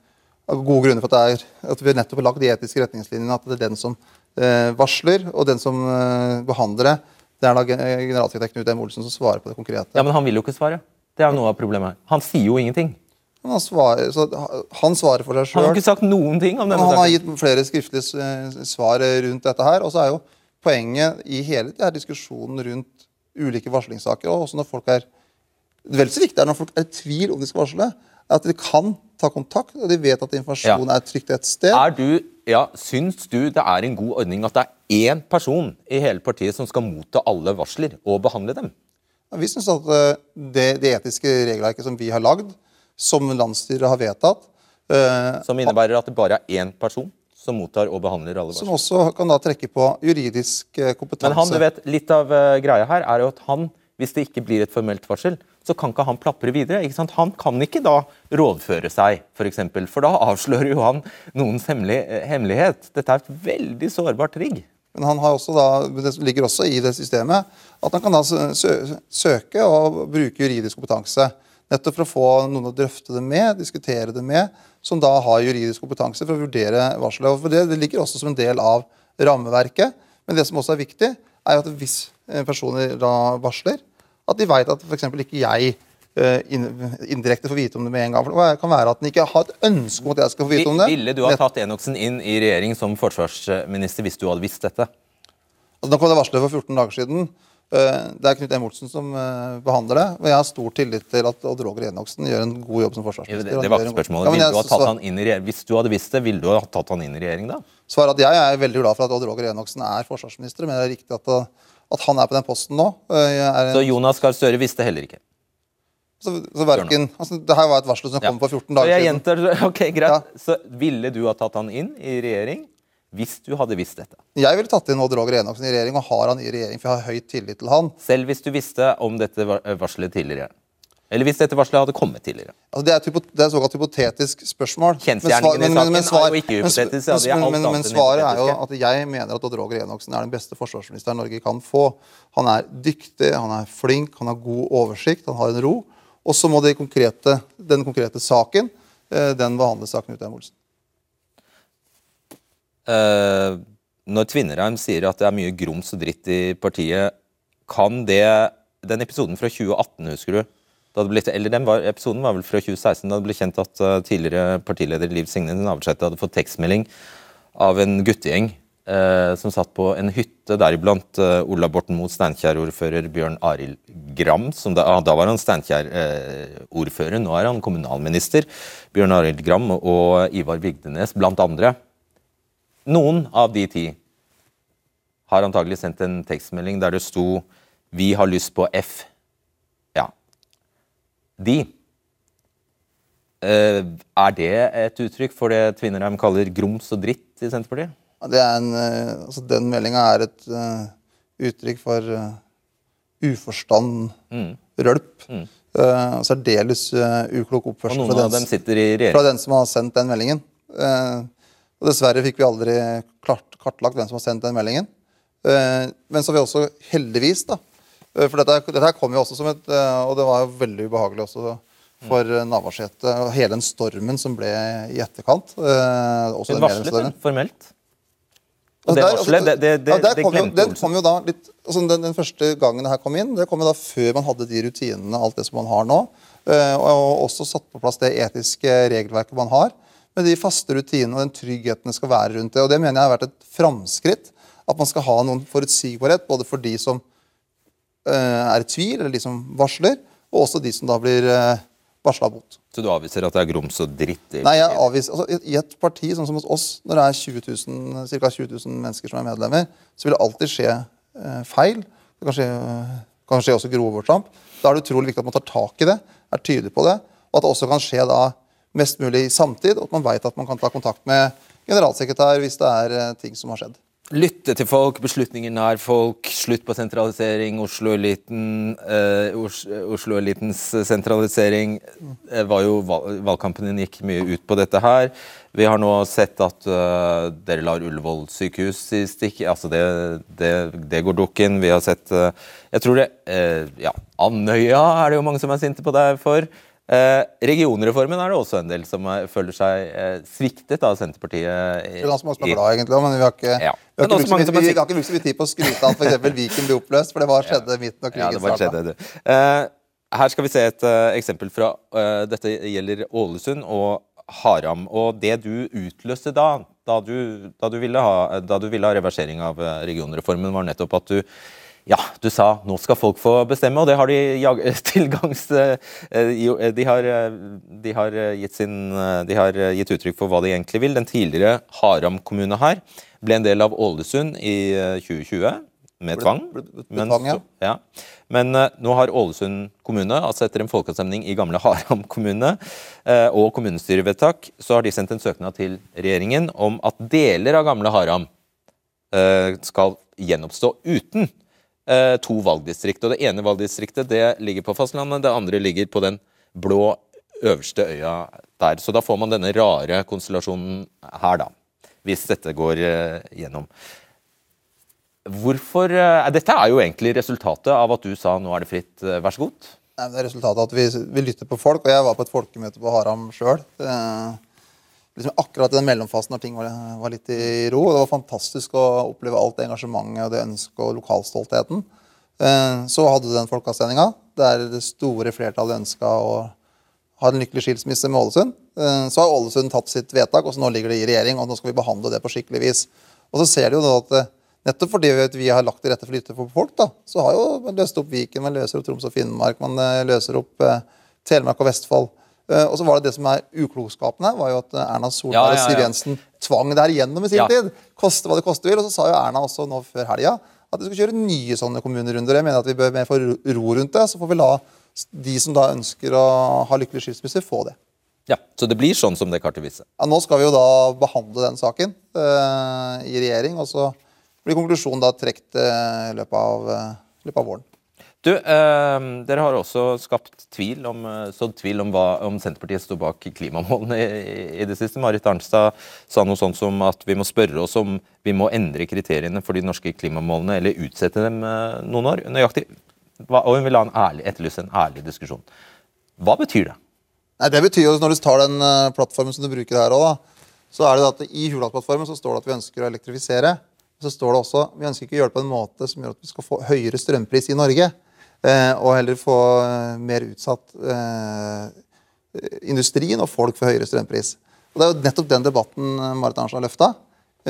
Speaker 3: gode grunner for at, det er, at vi nettopp har lagt de etiske retningslinjene. At det er den som eh, varsler, og den som eh, behandler det. Det er da gen- generalsekretær Knut M. Olsen som svarer på det konkrete.
Speaker 2: Ja, Men han vil jo ikke svare. Det er jo noe av problemet her. Han sier jo ingenting.
Speaker 3: Men han, svarer, så han svarer for seg
Speaker 2: Han har ikke sagt noen ting om
Speaker 3: denne
Speaker 2: denne
Speaker 3: han har gitt flere skriftlige eh, svar rundt dette her. Og så er jo poenget i hele de her diskusjonen rundt ulike varslingssaker, og også når folk er Vel så viktig er når folk er i tvil om de skal varsle, at de kan ta kontakt, og de vet at informasjonen
Speaker 2: Ja.
Speaker 3: er trygt et sted.
Speaker 2: Er du, ja, Syns du det er en god ordning at det er én person i hele partiet som skal motta alle varsler og behandle dem?
Speaker 3: Vi syns at eh, det, det etiske regelverket som vi har lagd, som landsstyret har vedtatt, eh,
Speaker 2: Som innebærer at det bare er én person som mottar og behandler alle
Speaker 3: som også kan da trekke på juridisk eh, kompetanse.
Speaker 2: Men han, du vet, litt av greia her er jo at han, hvis det ikke blir et formelt varsel, så kan ikke han plapre videre. ikke sant? Han kan ikke da rådføre seg, f.eks., for, eksempel, for da avslører jo han noens hemmelighet. Dette er et veldig sårbart rigg.
Speaker 3: Men han også da, det ligger også i det systemet at han kan da sø sø- søke og bruke juridisk kompetanse. Nettopp for å få noen å drøfte det med, diskutere det med, som da har juridisk kompetanse for å vurdere varselet. For det, det ligger også som en del av rammeverket. Men det som også er viktig, er at hvis eh, personer da varsler, at de veit at f.eks. ikke jeg indirekte få vite om det med en gang. For det kan være at den ikke har et ønske om at jeg skal få vite om det.
Speaker 2: Ville du ha tatt Enoksen inn i regjering som forsvarsminister hvis du hadde visst dette?
Speaker 3: Altså, da kom det varselet for 14 dager siden. Eh, Det er Knut M. Olsen som eh, behandler det. Og jeg har stor tillit til at Odd Roger Enoksen gjør en god jobb som forsvarsminister.
Speaker 2: det
Speaker 3: Han
Speaker 2: var ikke spørsmålet. Ville du ha tatt han inn i regjering? Hvis du hadde visst det, ville du ha tatt han inn i regjering da?
Speaker 3: Svaret at jeg er veldig glad for at Odd Roger Enoksen er forsvarsminister, men det er riktig at, eh, at han er på den posten nå. Eh,
Speaker 2: Så Jonas Gahr Støre visste heller ikke.
Speaker 3: Så, så verken, altså, det her var et varsel som
Speaker 2: Ja.
Speaker 3: kom for 14 dager
Speaker 2: jeg
Speaker 3: siden.
Speaker 2: Jenter, ok, greit.
Speaker 3: Ja.
Speaker 2: Så ville du ha tatt han inn i regjering hvis du hadde visst dette?
Speaker 3: Jeg ville tatt inn Odd Roger Enoksen i regjering, og har han i regjering, for jeg har høy tillit til han.
Speaker 2: Selv hvis du visste om dette var- varselet tidligere? Eller hvis dette varselet hadde kommet tidligere?
Speaker 3: Altså, det, er et det er såkalt hypotetisk spørsmål.
Speaker 2: Kjensgjerningen i saken er jo ikke
Speaker 3: men-
Speaker 2: hypotetisk,
Speaker 3: men, svaret er jo at jeg mener at Odd Roger Enoksen er den beste forsvarsministeren Norge kan få. Han er dyktig, han er flink, han har god oversikt, han har en ro. Og så må de konkrete, den konkrete saken eh, den behandles av Knut M. Olsen.
Speaker 2: Eh, når Tvinnereim sier at det er mye grums og dritt i partiet, kan det Den episoden fra 2018, husker du? Ble, eller den var, Episoden var vel fra 2016, da det ble kjent at eh, tidligere partileder Liv Signe Navarsete hadde fått tekstmelding av en guttegjeng eh, som satt på en hytte, deriblant eh, Ola Borten Moe, Steinkjer-ordfører Bjørn Arild Gram. Som da, ah, da var han Steinkjer-ordfører, nå er han kommunalminister. Bjørn Arild Gram og Ivar Vigdenes, blant andre. Noen av de ti har antagelig sendt en tekstmelding der det sto 'Vi har lyst på F'. Ja. De. Eh, er det et uttrykk for det Tvinnereim kaller grums og dritt i Senterpartiet?
Speaker 3: En, eh, altså den meldinga er et uh, uttrykk for uh, uforstand,
Speaker 2: Mm.
Speaker 3: rølp. Uh, Særdeles uh, uklok oppførsel fra den, fra den som har sendt den meldingen. Uh, og Dessverre fikk vi aldri klart, kartlagt hvem som har sendt den meldingen. Men så har vi også heldigvis, da For dette, dette kom jo også som et Og det var jo veldig ubehagelig også for mm. Navarsete og hele den stormen som ble i etterkant. eh, også
Speaker 2: Hun
Speaker 3: den
Speaker 2: varslet formelt. Og
Speaker 3: Altså,
Speaker 2: det varselet, det, det, det,
Speaker 3: ja, kom jo, den kom jo da litt, altså den, den første gangen det her kom inn, det kom jo da før man hadde de rutinene, alt det som man har nå. eh, og, og også satt på plass det etiske regelverket man har. Med de faste rutinene og den tryggheten det skal være rundt det. Og det mener jeg har vært et framskritt. At man skal ha noen forutsigbarhet både for de som eh, er i tvil, eller de som varsler, og også de som da blir eh, varsla mot.
Speaker 2: Så du avviser at det er grums og dritt?
Speaker 3: Nei, jeg avviser, altså, i- et parti sånn som hos oss, når det er 20 000, ca. 20 000 mennesker som er medlemmer, så vil det alltid skje eh, feil. Det kan skje, kan skje også grove overtramp. Da er det utrolig viktig at man tar tak i det, er tydelig på det, og at det også kan skje da mest mulig i samtid, og at man veit at man kan ta kontakt med generalsekretær hvis det er eh, ting som har skjedd.
Speaker 2: Lytte til folk, beslutninger nær folk, slutt på sentralisering. Oslo-eliten, eh, Oslo-elitens sentralisering eh, var jo valg Valgkampen din gikk mye ut på dette her. Vi har nå sett at eh, dere lar Ullevål sykehus i stikk. Altså det, det, det går dukken. Vi har sett eh, Jeg tror det eh, Ja, Andøya er det jo mange som er sinte på deg for. Eh, regionreformen er det også en del som eh, føler seg eh, sviktet av Senterpartiet. i-
Speaker 3: Det er ganske mange som er glad, egentlig, men vi har ikke,
Speaker 2: Ja.
Speaker 3: vi har ikke, brukt, vi, har ikke brukt så mye tid på å skryte av at f.eks. Viken ble oppløst, for det var skjedde midt når
Speaker 2: Ja,
Speaker 3: krigen starta.
Speaker 2: Eh, her skal vi se et uh, eksempel fra uh, Dette gjelder Ålesund og Haram. Og det du utløste da, da du, da du, ville, ha, da du ville ha reversering av regionreformen, var nettopp at du ja, du sa nå skal folk få bestemme, og det har de tilgangs... eh, jo, eh, De har, eh, de, har eh, gitt sin, eh, de har eh, gitt uttrykk for hva de egentlig vil. Den tidligere Haram kommune her ble en del av Ålesund i eh, 2020 med tvang. Men
Speaker 3: ja.
Speaker 2: Men eh, nå har Ålesund kommune, altså etter en folkeavstemning i gamle Haram kommune eh, og kommunestyrevedtak, så har de sendt en søknad til regjeringen om at deler av gamle Haram eh, skal gjenoppstå uten eh, to valgdistrikt. Og det ene valgdistriktet det ligger på fastlandet, det andre ligger på den blå øverste øya der. Så da får man denne rare konstellasjonen her, da. Hvis dette går eh, gjennom. Hvorfor eh, Dette er jo egentlig resultatet av at du sa nå er det fritt, eh, vær så god.
Speaker 3: Det er resultatet av at vi, vi lytter på folk, og jeg var på et folkemøte på Haram sjøl. Liksom akkurat i den mellomfasen når ting var, var litt i ro. og Det var fantastisk å oppleve alt det engasjementet og det ønsket og lokalstoltheten. Eh, Så hadde du den folkeavstemninga der det store flertallet ønska å ha en lykkelig skilsmisse med Ålesund. Eh, Så har Ålesund tatt sitt vedtak, og så nå ligger det i regjering, og nå skal vi behandle det på skikkelig vis. Og så ser du jo at eh, nettopp fordi vi, har lagt til rette for lytte for folk, da, så har jo man løst opp Viken, man løser opp Troms og Finnmark, man løser opp Telemark og Vestfold. Eh, og så var det det som er uklokskapen her, var jo at eh, Erna Solberg
Speaker 2: Ja, ja,
Speaker 3: og Siv. Jensen tvang det her igjennom i sin tid. Koste hva det koste vil. Og så sa jo Erna også nå før helga at vi skulle kjøre nye sånne kommunerunder. Jeg mener at vi bør mer få ro rundt det. Så får vi la de som da ønsker å ha lykkelig skilsmisse, få det.
Speaker 2: Ja, Så det blir sånn som det kartet viser.
Speaker 3: Ja, nå skal vi jo da behandle den saken eh, i regjering, og så blir konklusjonen da trukket eh, i løpet av, eh, løpet av våren.
Speaker 2: Du, eh, Dere har også skapt tvil om, eh, sådd tvil om, hva, om Senterpartiet står bak klimamålene i, i det siste. Marit Arnstad sa noe sånt som at vi må spørre oss om vi må endre kriteriene for de norske klimamålene, eller utsette dem eh, noen år. Nøyaktig. Hva, og hun vil ha en ærlig, etterlyse en ærlig diskusjon. Hva betyr det?
Speaker 3: Nei, det betyr jo, Når du tar den uh, plattformen som du bruker her òg, så er det at i Hurdalsplattformen så står det at vi ønsker å elektrifisere. Så står det også vi ønsker ikke å gjøre det på en måte som gjør at vi skal få høyere strømpris i Norge. Eh, og heller få eh, mer utsatt eh, industrien og folk for høyere strømpris. Og Det er jo nettopp den debatten Marit Arnstad har løfta.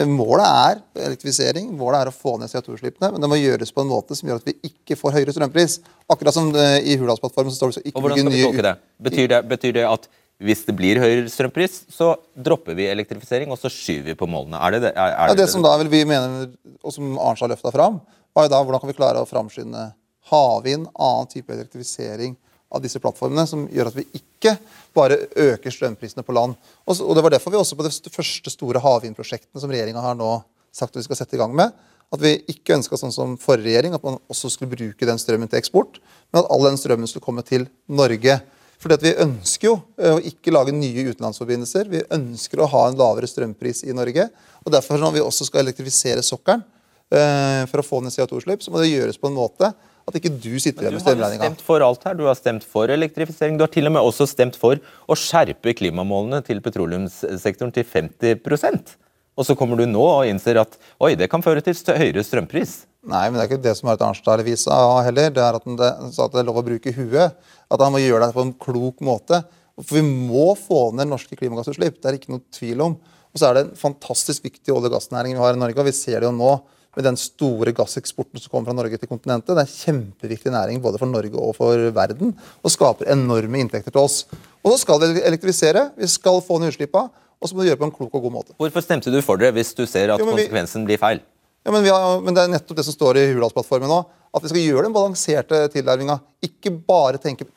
Speaker 3: Målet er elektrifisering, målet er å få ned CO2-utslippene, men det må gjøres på en måte som gjør at vi ikke får høyere strømpris. Akkurat som i Hurdalsplattformen så står det så ikke
Speaker 2: Og hvordan skal vi tolke det? Betyr det, betyr det at hvis det blir høyere strømpris, så dropper vi elektrifisering, og så skyver vi på målene? Er det det? Er, er
Speaker 3: Ja, det som da vil vi mener, og som Arnstad løfta fram, var jo da hvordan kan vi klare å framskynde havvind, annen type elektrifisering av disse plattformene, som gjør at vi ikke bare øker strømprisene på land. Og, Det var derfor vi også på de første store havvindprosjektene som regjeringa har nå sagt at vi skal sette i gang med, at vi ikke ønska sånn som forrige regjering, at man også skulle bruke den strømmen til eksport, men at all den strømmen skulle komme til Norge. Fordi at Vi ønsker jo eh, å ikke lage nye utenlandsforbindelser. Vi ønsker å ha en lavere strømpris i Norge. og Derfor når vi også skal elektrifisere sokkelen eh, for å få ned CO2-utslipp, så må det gjøres på en måte at ikke du sitter igjen
Speaker 2: Du
Speaker 3: med
Speaker 2: har jo
Speaker 3: har
Speaker 2: stemt for alt her. Du har stemt for elektrifisering. Du har til og med også stemt for å skjerpe klimamålene til petroleumssektoren til 50% Og så kommer du nå og innser at oi, det kan føre til høyere strømpris.
Speaker 3: Nei, men det er ikke det som Marit Arnstad visa heller. Det er at han det, sa at det er lov å bruke huet. At han må gjøre det på en klok måte. For vi må få ned norske klimagassutslipp. Det er ikke noe tvil om. Og så er det en fantastisk viktig olje- og gassnæring vi har i Norge. og Vi ser det jo nå med den store gasseksporten som kommer fra Norge til kontinentet. Det er en kjempeviktig næring både for Norge og for verden, og skaper enorme inntekter til oss. Og så skal vi elektrifisere, vi skal få ned utslippene, og så må vi gjøre det på en klok og god måte.
Speaker 2: Hvorfor stemte du for det hvis du ser at
Speaker 3: Jo, vi-
Speaker 2: konsekvensen blir feil?
Speaker 3: Ja, men, vi har, men det er nettopp det som står i Hurdalsplattformen nå. At vi skal gjøre den balanserte tilnærminga. Ikke bare tenke på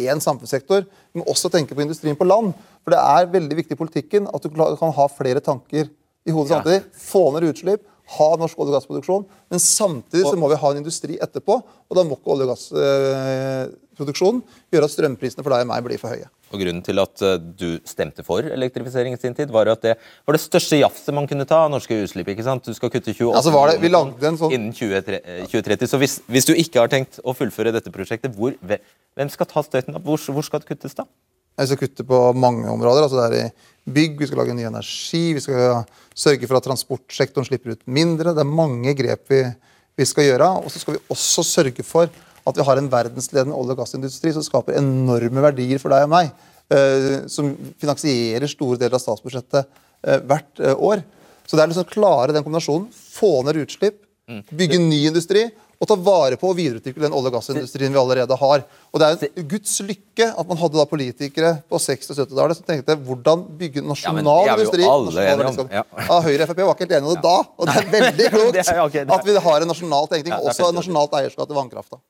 Speaker 3: én samfunnssektor, men også tenke på industrien på land. For det er veldig viktig i politikken at du kan ha flere tanker i hodet
Speaker 2: Ja.
Speaker 3: samtidig. Få ned utslipp, ha norsk olje- og gassproduksjon, men samtidig så må vi ha en industri etterpå. Og da må ikke olje- og gassproduksjonen gjøre at strømprisene for deg og meg blir for høye.
Speaker 2: Og Grunnen til at eh, du stemte for elektrifisering i sin tid, var at det var det største jafset man kunne ta av norske utslipp. ikke sant? Du skal kutte 28
Speaker 3: Altså var det- vi lagde en sånn-
Speaker 2: innen 20tre- eh, 2030. Så hvis, hvis du ikke har tenkt å fullføre dette prosjektet, hvor, hvem skal ta støyten? Hvor, hvor skal det kuttes da?
Speaker 3: Vi skal kutte på mange områder. altså Det er i bygg, vi skal lage ny energi, vi skal sørge for at transportsektoren slipper ut mindre. Det er mange grep vi, vi skal gjøre. Og så skal vi også sørge for at vi har en verdensledende olje- og gassindustri som skaper enorme verdier for deg og meg. eh, som finansierer store deler av statsbudsjettet eh, hvert eh, år. Så det er liksom klare den kombinasjonen. Få ned utslipp, bygge ny industri og ta vare på og videreutvikle den olje- og gassindustrien vi allerede har. Og Det er en Guds lykke at man hadde da politikere på 60- og 70-tallet som tenkte hvordan bygge nasjonal
Speaker 2: jo
Speaker 3: industri.
Speaker 2: ja.
Speaker 3: Ja, Høyre og Frp var ikke helt enige om det da, og det er veldig klokt
Speaker 2: er- okay, er-
Speaker 3: at vi har en nasjonal tenkning,
Speaker 2: Ja,
Speaker 3: og også
Speaker 2: en
Speaker 3: nasjonalt eierskap til vannkrafta.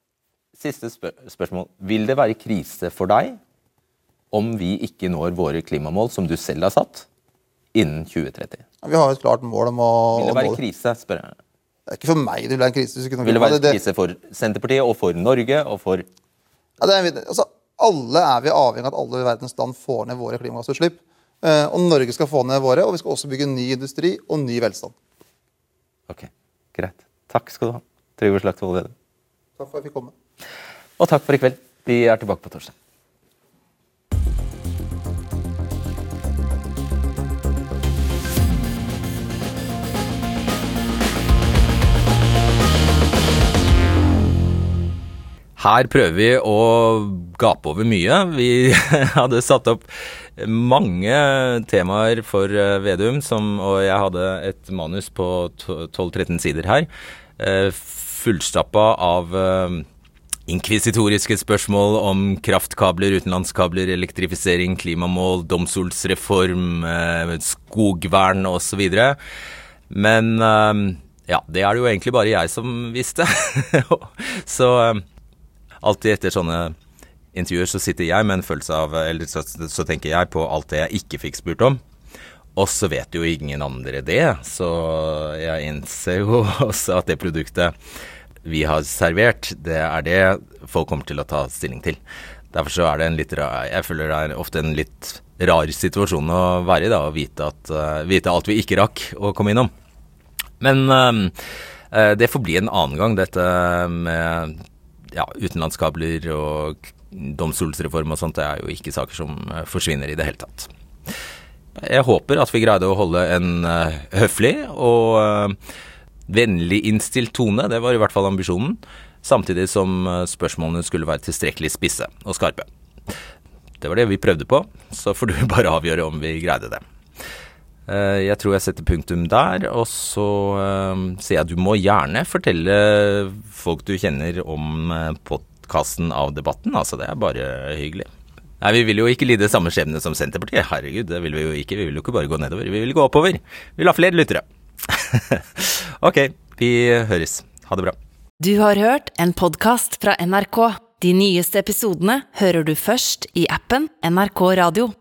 Speaker 2: Siste spør spørsmål. Vil det være krise for deg om vi ikke når våre klimamål, som du selv har satt, innen 2030?
Speaker 3: Ja, Vi har et klart mål om å,
Speaker 2: Vil det være krise, spør jeg.
Speaker 3: Det er ikke for meg det vil være en krise. kunne
Speaker 2: Vil det være
Speaker 3: en
Speaker 2: krise for Senterpartiet og for Norge og for
Speaker 3: Ja, det er, altså, alle er vi avhengig av at alle i verdens land får ned våre klimagassutslipp. Eh, og Norge skal få ned våre, og vi skal også bygge ny industri og ny velstand.
Speaker 2: Ok, greit. Takk skal du ha, Trygve Slagsvold Vedum.
Speaker 3: Takk for at jeg fikk komme.
Speaker 2: Og takk for i kveld. Vi er tilbake på torsdag. Her prøver vi å gape over mye. Vi hadde satt opp mange temaer for eh, Vedum, som, og jeg hadde et manus på 12-13 sider her. eh, Fullstappa av eh, inkvisitoriske spørsmål om kraftkabler, utenlandskabler, elektrifisering, klimamål, domstolsreform, skogvern osv. Men ja, det er det jo egentlig bare jeg som visste. Så alltid etter sånne intervjuer så sitter jeg med en følelse av Eller så, så tenker jeg på alt det jeg ikke fikk spurt om. Og så vet jo ingen andre det, så jeg innser jo også at det produktet vi har servert, det er det folk kommer til å ta stilling til. Derfor så er det en litt rar Jeg føler det er ofte en litt rar situasjon å være i, da, å vite, at, eh, vite alt vi ikke rakk å komme innom. Men eh, det får bli en annen gang, dette med ja, utenlandskabler og domstolsreform og sånt. Det er jo ikke saker som eh, forsvinner i det hele tatt. Jeg håper at vi greide å holde en eh, høflig og eh, vennlig innstilt tone. Det var i hvert fall ambisjonen. Samtidig som spørsmålene skulle være tilstrekkelig spisse og skarpe. Det var det vi prøvde på, så får du bare avgjøre om vi greide det. Eh, Jeg tror jeg setter punktum der, og så eh, sier jeg at du må gjerne fortelle folk du kjenner om podkasten av debatten. Altså, det er bare hyggelig. Nei, vi vil jo ikke lide samme skjebne som Senterpartiet. Herregud, det vil vi jo ikke. Vi vil jo ikke bare gå nedover, vi vil gå oppover. Vi vil ha flere lyttere. ok, vi høres. Ha det bra.
Speaker 1: Du har hørt en podkast fra NRK. De nyeste episodene hører du først i appen NRK Radio.